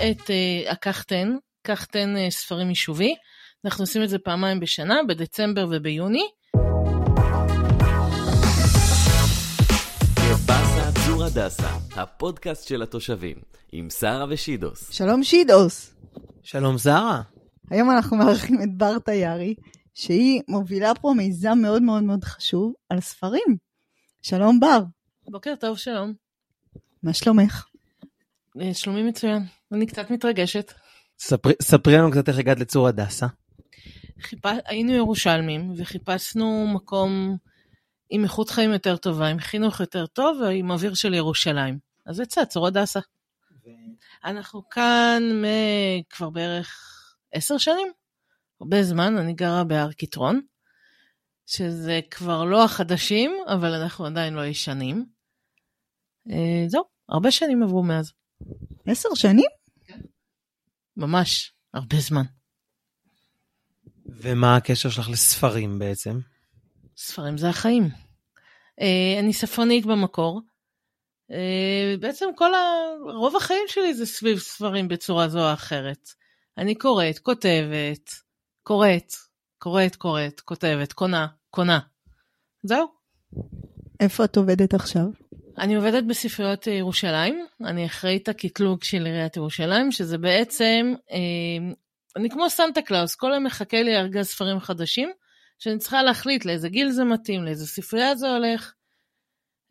את uh, הקחתן, קחתן uh, ספרים יישובי. אנחנו עושים את זה פעמיים בשנה, בדצמבר וביוני. צור הדסה, הפודקאסט של התושבים, עם שרה ושידוס. שלום שידוס. שלום זרה. היום אנחנו מארחים את בר תיירי, שהיא מובילה פה מיזם מאוד מאוד מאוד חשוב על ספרים. שלום בר. בוקר טוב, שלום. מה שלומך? אה, שלומי מצוין. אני קצת מתרגשת. ספרי, ספרי לנו קצת איך הגעת לצור הדסה. חיפ... היינו ירושלמים וחיפשנו מקום עם איכות חיים יותר טובה, עם חינוך יותר טוב ועם אוויר של ירושלים. אז יצא צור הדסה. ו... אנחנו כאן כבר בערך עשר שנים, הרבה זמן, אני גרה בהר קיטרון, שזה כבר לא החדשים, אבל אנחנו עדיין לא ישנים. אה, זהו, הרבה שנים עברו מאז. עשר שנים? ממש, הרבה זמן. ומה הקשר שלך לספרים בעצם? ספרים זה החיים. אה, אני ספרנית במקור. אה, בעצם כל ה... רוב החיים שלי זה סביב ספרים בצורה זו או אחרת. אני קוראת, כותבת, קוראת, קוראת, קוראת, כותבת, קונה, קונה. זהו. איפה את עובדת עכשיו? אני עובדת בספריות ירושלים, אני אחראית הקטלוג של עיריית ירושלים, שזה בעצם, אה, אני כמו סנטה קלאוס, כל היום מחכה לי ארגז ספרים חדשים, שאני צריכה להחליט לאיזה גיל זה מתאים, לאיזה ספרייה זה הולך.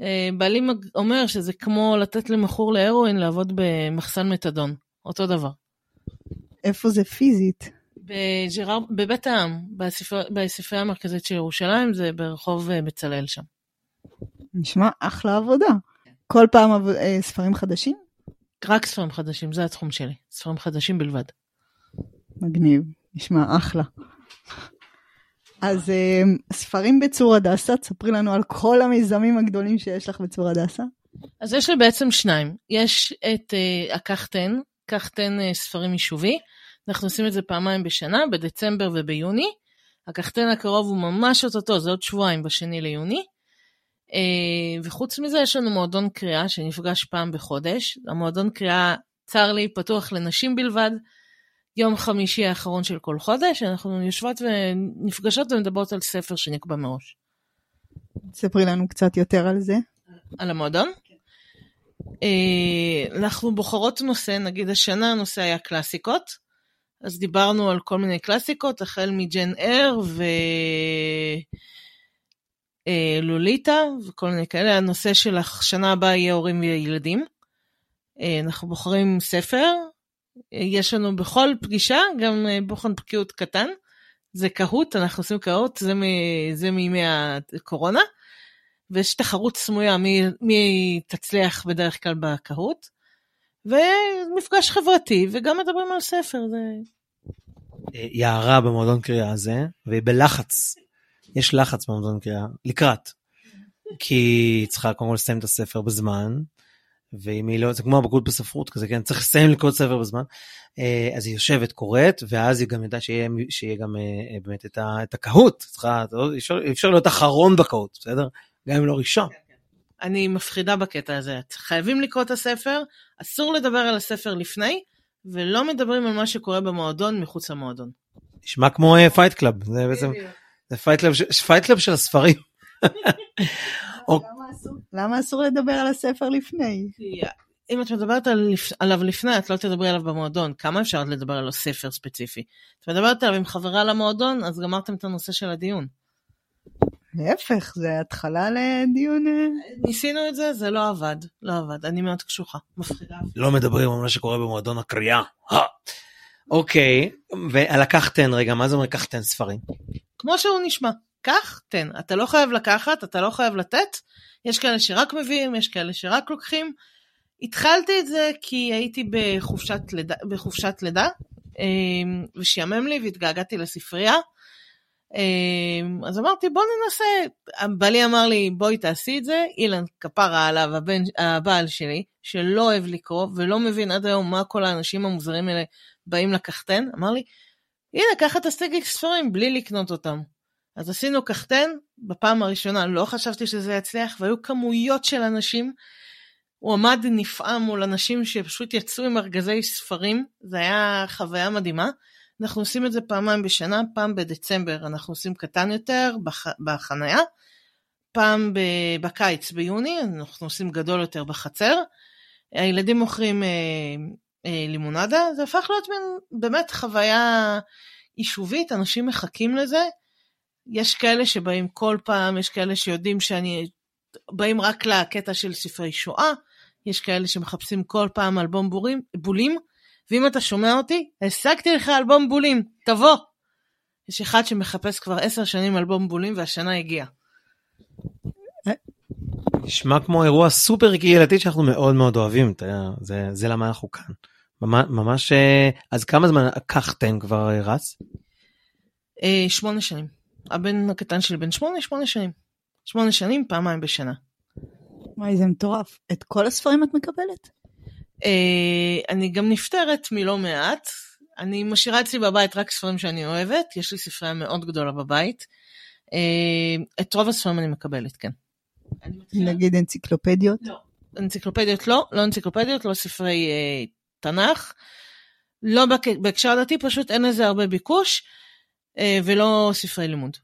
אה, בעלי אומר שזה כמו לתת למכור להרואין לעבוד במחסן מתדון, אותו דבר. איפה זה פיזית? בג'רר, בבית העם, בספרייה המרכזית של ירושלים, זה ברחוב אה, בצלאל שם. נשמע אחלה עבודה. כל פעם אה, ספרים חדשים? רק ספרים חדשים, זה התחום שלי. ספרים חדשים בלבד. מגניב, נשמע אחלה. אז אה, ספרים בצור הדסה, תספרי לנו על כל המיזמים הגדולים שיש לך בצור הדסה. אז יש לי בעצם שניים. יש את uh, הקחתן, קחתן uh, ספרים יישובי. אנחנו עושים את זה פעמיים בשנה, בדצמבר וביוני. הקחתן הקרוב הוא ממש אוטוטו, זה עוד שבועיים, בשני ליוני. Uh, וחוץ מזה יש לנו מועדון קריאה שנפגש פעם בחודש. המועדון קריאה, צר לי, פתוח לנשים בלבד. יום חמישי האחרון של כל חודש, אנחנו יושבות ונפגשות ומדברות על ספר שנקבע מראש. ספרי לנו קצת יותר על זה. על המועדון? כן. אנחנו בוחרות נושא, נגיד השנה הנושא היה קלאסיקות, אז דיברנו על כל מיני קלאסיקות, החל מג'ן אר ולוליטה וכל מיני כאלה. הנושא של השנה הבאה יהיה הורים וילדים. אנחנו בוחרים ספר, יש לנו בכל פגישה גם אה, בוחן בקיאות קטן. זה קהוט, אנחנו עושים קהוט, זה, מ, זה מימי הקורונה. ויש תחרות סמויה מי, מי תצליח בדרך כלל בקהוט. ומפגש חברתי, וגם מדברים על ספר. זה... אה, יערה במועדון קריאה הזה, והיא בלחץ. יש לחץ במועדון קריאה, לקראת. כי היא צריכה קודם כל לסיים את הספר בזמן, ואם היא לא, זה כמו הבגרות בספרות כזה, כן, צריך לסיים לקרוא ספר בזמן, אה, אז היא יושבת, קוראת, ואז היא גם יודעת שיהיה, שיהיה גם אה, באמת את, ה, את הקהוט, צריכה, לא, אפשר, אפשר להיות אחרון בקהוט, בסדר? גם אם לא ראשון. אני מפחידה בקטע הזה, חייבים לקרוא את הספר, אסור לדבר על הספר לפני, ולא מדברים על מה שקורה במועדון מחוץ למועדון. נשמע כמו fight uh, club, זה בעצם, זה fight club של הספרים. למה אסור לדבר על הספר לפני? אם את מדברת על, עליו לפני, את לא תדברי עליו במועדון. כמה אפשר לדבר על ספר ספציפי? את מדברת עליו עם חברה למועדון, אז גמרתם את הנושא של הדיון. להפך, זה התחלה לדיון... אה? ניסינו את זה, זה לא עבד. לא עבד, אני מאוד קשוחה, מפחידה. לא מדברים על מה שקורה במועדון הקריאה. אוקיי, ולקחתן רגע, מה זה אומר לקחתן ספרים? כמו שהוא נשמע. קח, תן. אתה לא חייב לקחת, אתה לא חייב לתת. יש כאלה שרק מביאים, יש כאלה שרק לוקחים. התחלתי את זה כי הייתי בחופשת לידה, בחופשת לידה אמ, ושיאמם לי והתגעגעתי לספרייה. אמ, אז אמרתי בוא ננסה, בעלי אמר לי בואי תעשי את זה, אילן כפרה עליו, הבן, הבעל שלי, שלא אוהב לקרוא ולא מבין עד היום מה כל האנשים המוזרים האלה באים לקחתן, אמר לי, הנה את הסטייק ספרים בלי לקנות אותם. אז עשינו קחתן, בפעם הראשונה לא חשבתי שזה יצליח, והיו כמויות של אנשים. הוא עמד נפעם מול אנשים שפשוט יצאו עם ארגזי ספרים, זה היה חוויה מדהימה. אנחנו עושים את זה פעמיים בשנה, פעם בדצמבר אנחנו עושים קטן יותר בח... בחנייה, פעם ב... בקיץ ביוני אנחנו עושים גדול יותר בחצר. הילדים מוכרים אה, לימונדה, זה הפך להיות מין באמת חוויה יישובית, אנשים מחכים לזה. יש כאלה שבאים כל פעם, יש כאלה שיודעים שאני, באים רק לקטע של ספרי שואה, יש כאלה שמחפשים כל פעם אלבום בורים, בולים, ואם אתה שומע אותי, השגתי לך אלבום בולים, תבוא. יש אחד שמחפש כבר עשר שנים אלבום בולים והשנה הגיעה. נשמע כמו אירוע סופר קהילתי שאנחנו מאוד מאוד אוהבים, אתה יודע, זה, זה למה אנחנו כאן. ממש, אה, אז כמה זמן הקחתם כבר אה, רץ? אה, שמונה שנים. הבן הקטן שלי בן שמונה, שמונה שנים. שמונה שנים, פעמיים בשנה. וואי, זה מטורף. את כל הספרים את מקבלת? אני גם נפטרת מלא מעט. אני משאירה אצלי בבית רק ספרים שאני אוהבת, יש לי ספרייה מאוד גדולה בבית. את רוב הספרים אני מקבלת, כן. מתחילה- נגיד אנציקלופדיות? לא. אנציקלופדיות לא, לא אנציקלופדיות, לא ספרי אה, תנ"ך. לא בהקשר הדתי, פשוט אין לזה הרבה ביקוש, אה, ולא ספרי לימוד.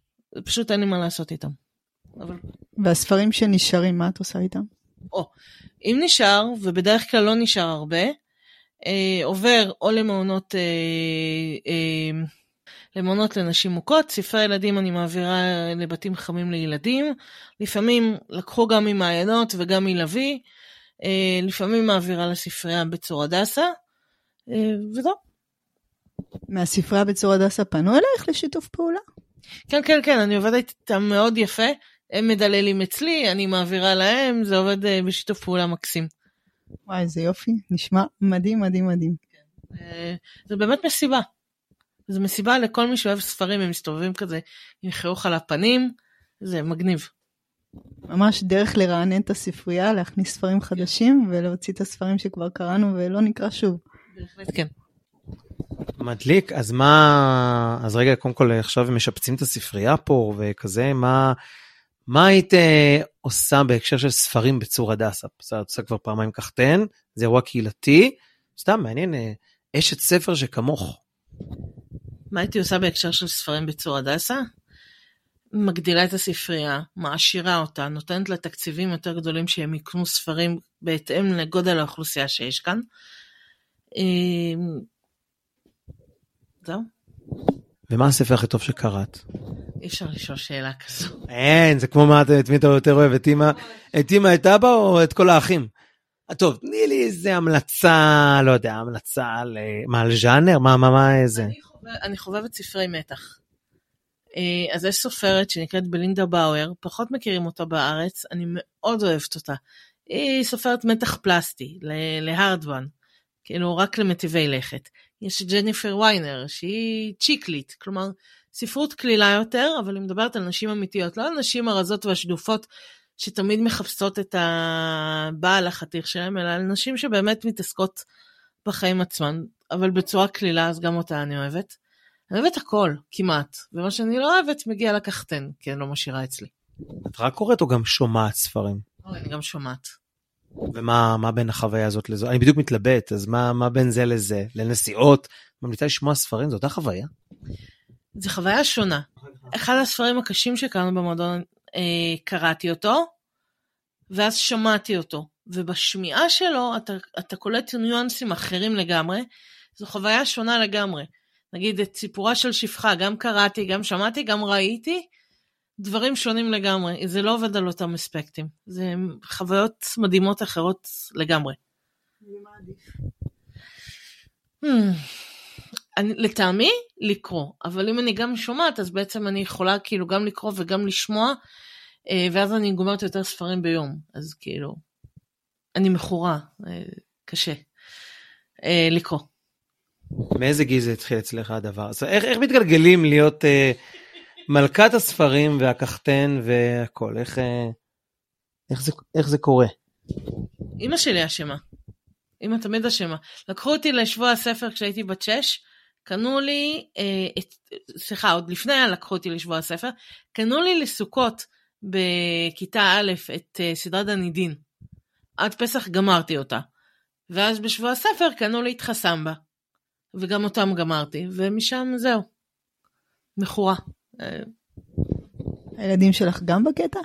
פשוט אין לי מה לעשות איתם. אבל והספרים שנשארים, מה את עושה איתם? אם נשאר, ובדרך כלל לא נשאר הרבה, אה, עובר או למעונות, אה, אה, למעונות לנשים מוכות, ספרי ילדים אני מעבירה לבתים חמים לילדים, לפעמים לקחו גם ממעיינות וגם מלוי, אה, לפעמים מעבירה לספרייה בצור הדסה, אה, וזהו. מהספרייה בצור הדסה פנו אלייך לשיתוף פעולה? כן, כן, כן, אני עובדת איתם מאוד יפה, הם מדללים אצלי, אני מעבירה להם, זה עובד אה, בשיתוף פעולה מקסים. וואי, איזה יופי. נשמע מדהים, מדהים, מדהים. אה, זה באמת מסיבה. זה מסיבה לכל מי שאוהב ספרים, הם מסתובבים כזה עם חיוך על הפנים, זה מגניב. ממש דרך לרענן את הספרייה, להכניס ספרים חדשים ולהוציא את הספרים שכבר קראנו ולא נקרא שוב. בהחלט כן. מדליק, אז מה, אז רגע, קודם כל עכשיו משפצים את הספרייה פה וכזה, מה, מה היית אה, עושה בהקשר של ספרים בצור הדסה? בסדר, את עושה כבר פעמיים קחתן, זה אירוע קהילתי, סתם מעניין, אה, אשת ספר שכמוך. מה הייתי עושה בהקשר של ספרים בצור הדסה? מגדילה את הספרייה, מעשירה אותה, נותנת לה תקציבים יותר גדולים שהם יקנו ספרים בהתאם לגודל האוכלוסייה שיש כאן. אה, זהו, ומה הספר הכי טוב שקראת? אי אפשר לשאול שאלה כזו. אין, זה כמו מה, את את מי אתה יותר אוהב, את אמא, את אמא, את אבא או את כל האחים? טוב, תני לי איזה המלצה, לא יודע, המלצה על, מה, על ז'אנר? מה, מה, מה, איזה? אני אני חובבת ספרי מתח. אה, אז יש סופרת שנקראת בלינדה באואר, פחות מכירים אותה בארץ, אני מאוד אוהבת אותה. היא סופרת מתח פלסטי, להארדוון, כאילו רק למטיבי לכת. יש את ג'ניפר ויינר, שהיא צ'יקלית, כלומר, ספרות קלילה יותר, אבל היא מדברת על נשים אמיתיות, לא על נשים הרזות והשדופות שתמיד מחפשות את הבעל החתיך שלהם, אלא על נשים שבאמת מתעסקות בחיים עצמן, אבל בצורה קלילה, אז גם אותה אני אוהבת. אני אוהבת הכל, כמעט, ומה שאני לא אוהבת מגיע לקחתן, כי אני לא משאירה אצלי. את רק קוראת או גם שומעת ספרים? אוי, אני גם שומעת. ומה מה בין החוויה הזאת לזו? אני בדיוק מתלבט, אז מה, מה בין זה לזה? לנסיעות? ממליצה לשמוע ספרים, זו אותה חוויה? זו חוויה שונה. אחד הספרים הקשים שקראנו במועדון, אה, קראתי אותו, ואז שמעתי אותו. ובשמיעה שלו אתה, אתה קולט ניואנסים אחרים לגמרי. זו חוויה שונה לגמרי. נגיד את סיפורה של שפחה, גם קראתי, גם שמעתי, גם ראיתי, דברים שונים לגמרי. זה לא עובד על אותם אספקטים. זה חוויות מדהימות אחרות לגמרי. Hmm. אני, לטעמי, לקרוא, אבל אם אני גם שומעת, אז בעצם אני יכולה כאילו גם לקרוא וגם לשמוע, אה, ואז אני גומרת יותר ספרים ביום, אז כאילו, אני מכורה, אה, קשה אה, לקרוא. מאיזה גיל זה התחיל אצלך הדבר? אז איך, איך מתגלגלים להיות אה, מלכת הספרים והקחתן והכל? איך, אה, איך, זה, איך זה קורה? אימא שלי אשמה. אימא תמיד אשמה. לקחו אותי לשבוע הספר כשהייתי בת שש, קנו לי, אה, את, סליחה, עוד לפני לקחו אותי לשבוע הספר, קנו לי לסוכות בכיתה א' את אה, סדרת הנידין. עד פסח גמרתי אותה. ואז בשבוע הספר קנו לי את חסמבה. וגם אותם גמרתי, ומשם זהו. מכורה. אה, הילדים שלך גם בקטע?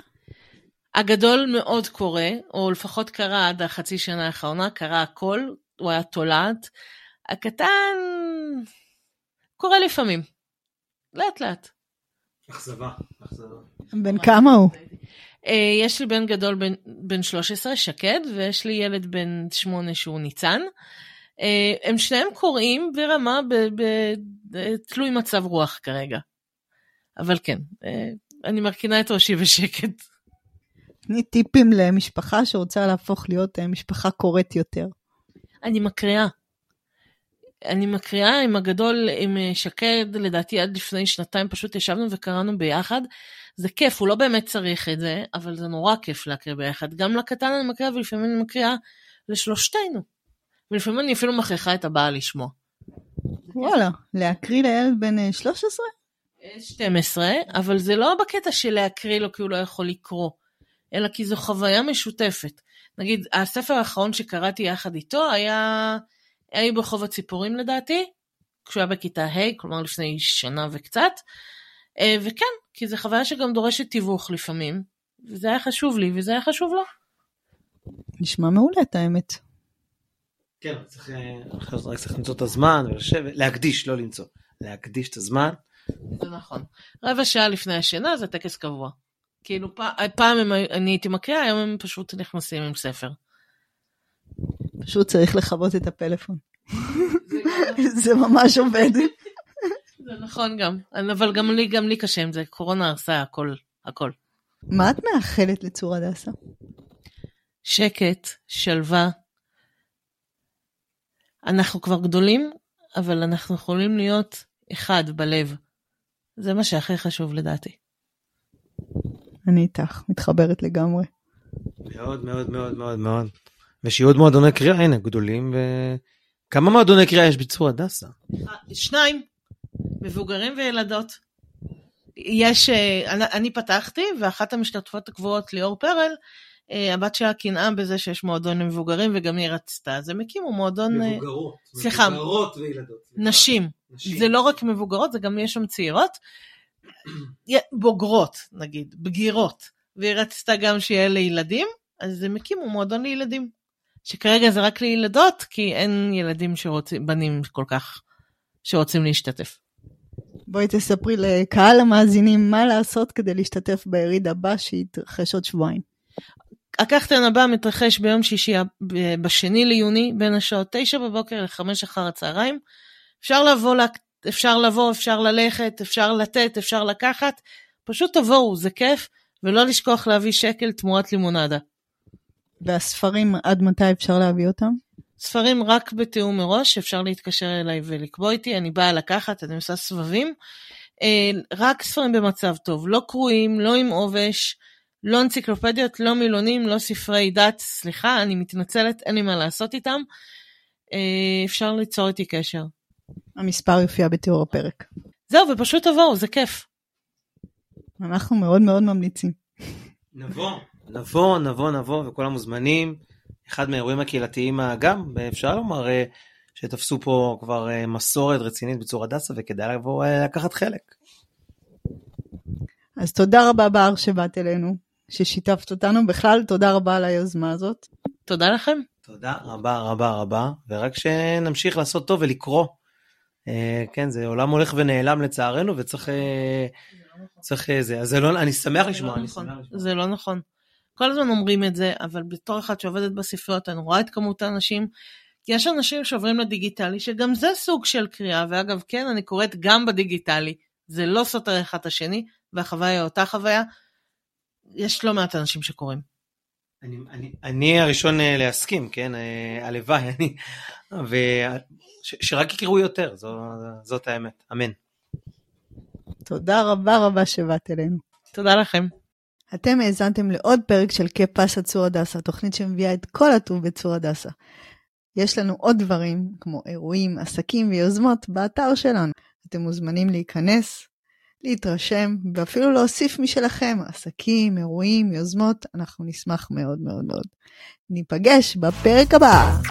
הגדול מאוד קורא, או לפחות קרא עד החצי שנה האחרונה, קרא הכל, הוא היה תולעת. הקטן קורא לפעמים, לאט לאט. אכזבה, אכזבה. בן כמה הוא? אה, יש לי בן גדול בן, בן 13, שקד, ויש לי ילד בן 8 שהוא ניצן. אה, הם שניהם קוראים ברמה ב, תלוי מצב רוח כרגע. אבל כן, אה, אני מרכינה את ראשי בשקט. תני טיפים למשפחה שרוצה להפוך להיות אה, משפחה קוראת יותר. אני מקריאה. אני מקריאה עם הגדול, עם אה, שקד, לדעתי עד לפני שנתיים פשוט ישבנו וקראנו ביחד. זה כיף, הוא לא באמת צריך את זה, אבל זה נורא כיף להקריא ביחד. גם לקטן אני מקריאה ולפעמים אני מקריאה לשלושתנו. ולפעמים אני אפילו מכריחה את הבעל לשמוע. וואלה, להקריא לילד בן אה, 13? 12, אבל זה לא בקטע של להקריא לו כי הוא לא יכול לקרוא, אלא כי זו חוויה משותפת. נגיד, הספר האחרון שקראתי יחד איתו היה היה ברחוב הציפורים לדעתי, כשהוא היה בכיתה ה', כלומר לפני שנה וקצת, אה, וכן, כי זו חוויה שגם דורשת תיווך לפעמים, וזה היה חשוב לי וזה היה חשוב לו. נשמע מעולה, את האמת. כן, צריך, אה, אחרי זה רק צריך למצוא את הזמן ולשבת, להקדיש, לא למצוא, להקדיש את הזמן. זה נכון. רבע שעה לפני השינה זה טקס קבוע. כאילו פעם הם, אני הייתי מקריאה, היום הם פשוט נכנסים עם ספר. פשוט צריך לכבות את הפלאפון. זה ממש עובד. זה נכון גם, אבל גם לי, גם לי קשה עם זה, קורונה הרסה הכל, הכל. מה את מאחלת לצור הדסה? שקט, שלווה. אנחנו כבר גדולים, אבל אנחנו יכולים להיות אחד בלב. זה מה שהכי חשוב לדעתי. אני איתך, מתחברת לגמרי. מאוד מאוד מאוד מאוד מאוד. ושיהיו עוד מועדוני קריאה, הנה, גדולים ו... כמה מועדוני קריאה יש בצור הדסה? שניים, מבוגרים וילדות. יש, אה, אני, אני פתחתי, ואחת המשתתפות הקבועות, ליאור פרל, אה, הבת שלה קנאה בזה שיש מועדון למבוגרים, וגם היא רצתה, אז הם הקימו מועדון... אה, מבוגרות. סליחה. מבוגרות וילדות. נשים. נשים. זה לא רק מבוגרות, זה גם יש שם צעירות. בוגרות, נגיד, בגירות. והיא רצתה גם שיהיה לילדים, אז הם הקימו מועדון לילדים. שכרגע זה רק לילדות, כי אין ילדים שרוצים, בנים כל כך, שרוצים להשתתף. בואי תספרי לקהל המאזינים מה לעשות כדי להשתתף ביריד הבא שיתרחש עוד שבועיים. הקחתן הבא מתרחש ביום שישי בשני ליוני, בין השעות תשע בבוקר לחמש אחר הצהריים. אפשר לבוא, אפשר לבוא, אפשר ללכת, אפשר לתת, אפשר לקחת. פשוט תבואו, זה כיף, ולא לשכוח להביא שקל תמורת לימונדה. והספרים, עד מתי אפשר להביא אותם? ספרים רק בתיאום מראש, אפשר להתקשר אליי ולקבוע איתי, אני באה לקחת, אני עושה סבבים. אה, רק ספרים במצב טוב, לא קרועים, לא עם עובש, לא אנציקלופדיות, לא מילונים, לא ספרי דת, סליחה, אני מתנצלת, אין לי מה לעשות איתם. אה, אפשר ליצור איתי קשר. המספר יופיע בתיאור הפרק. זהו, ופשוט תבואו, זה כיף. אנחנו מאוד מאוד ממליצים. נבוא. נבוא, נבוא, נבוא, וכל המוזמנים. אחד מהאירועים הקהילתיים גם, אפשר לומר, אה, שתפסו פה כבר אה, מסורת רצינית בצור הדסה, וכדאי לבוא אה, לקחת חלק. אז תודה רבה בר שבאת אלינו, ששיתפת אותנו. בכלל, תודה רבה על היוזמה הזאת. תודה לכם. תודה רבה רבה רבה, ורק שנמשיך לעשות טוב ולקרוא. אה, כן, זה עולם הולך ונעלם לצערנו, וצריך... אה, צריך אה, זה. אז זה לא, אני שמח זה לשמוע, לא אני נכון. שמח לשמוע. זה לא נכון. כל הזמן אומרים את זה, אבל בתור אחת שעובדת בספריות, אני רואה את כמות האנשים. כי יש אנשים שעוברים לדיגיטלי, שגם זה סוג של קריאה, ואגב, כן, אני קוראת גם בדיגיטלי. זה לא סותר אחד את השני, והחוויה היא אותה חוויה. יש לא מעט אנשים שקוראים. אני, אני, אני הראשון אה, להסכים, כן? אה, הלוואי, אני... ו... ש, שרק יקראו יותר, זו, זאת האמת. אמן. תודה רבה רבה שבאת אלינו. תודה לכם. אתם האזנתם לעוד פרק של כפסה צור הדסה, תוכנית שמביאה את כל הטוב בצור הדסה. יש לנו עוד דברים, כמו אירועים, עסקים ויוזמות, באתר שלנו. אתם מוזמנים להיכנס, להתרשם, ואפילו להוסיף משלכם, עסקים, אירועים, יוזמות, אנחנו נשמח מאוד מאוד מאוד. ניפגש בפרק הבא.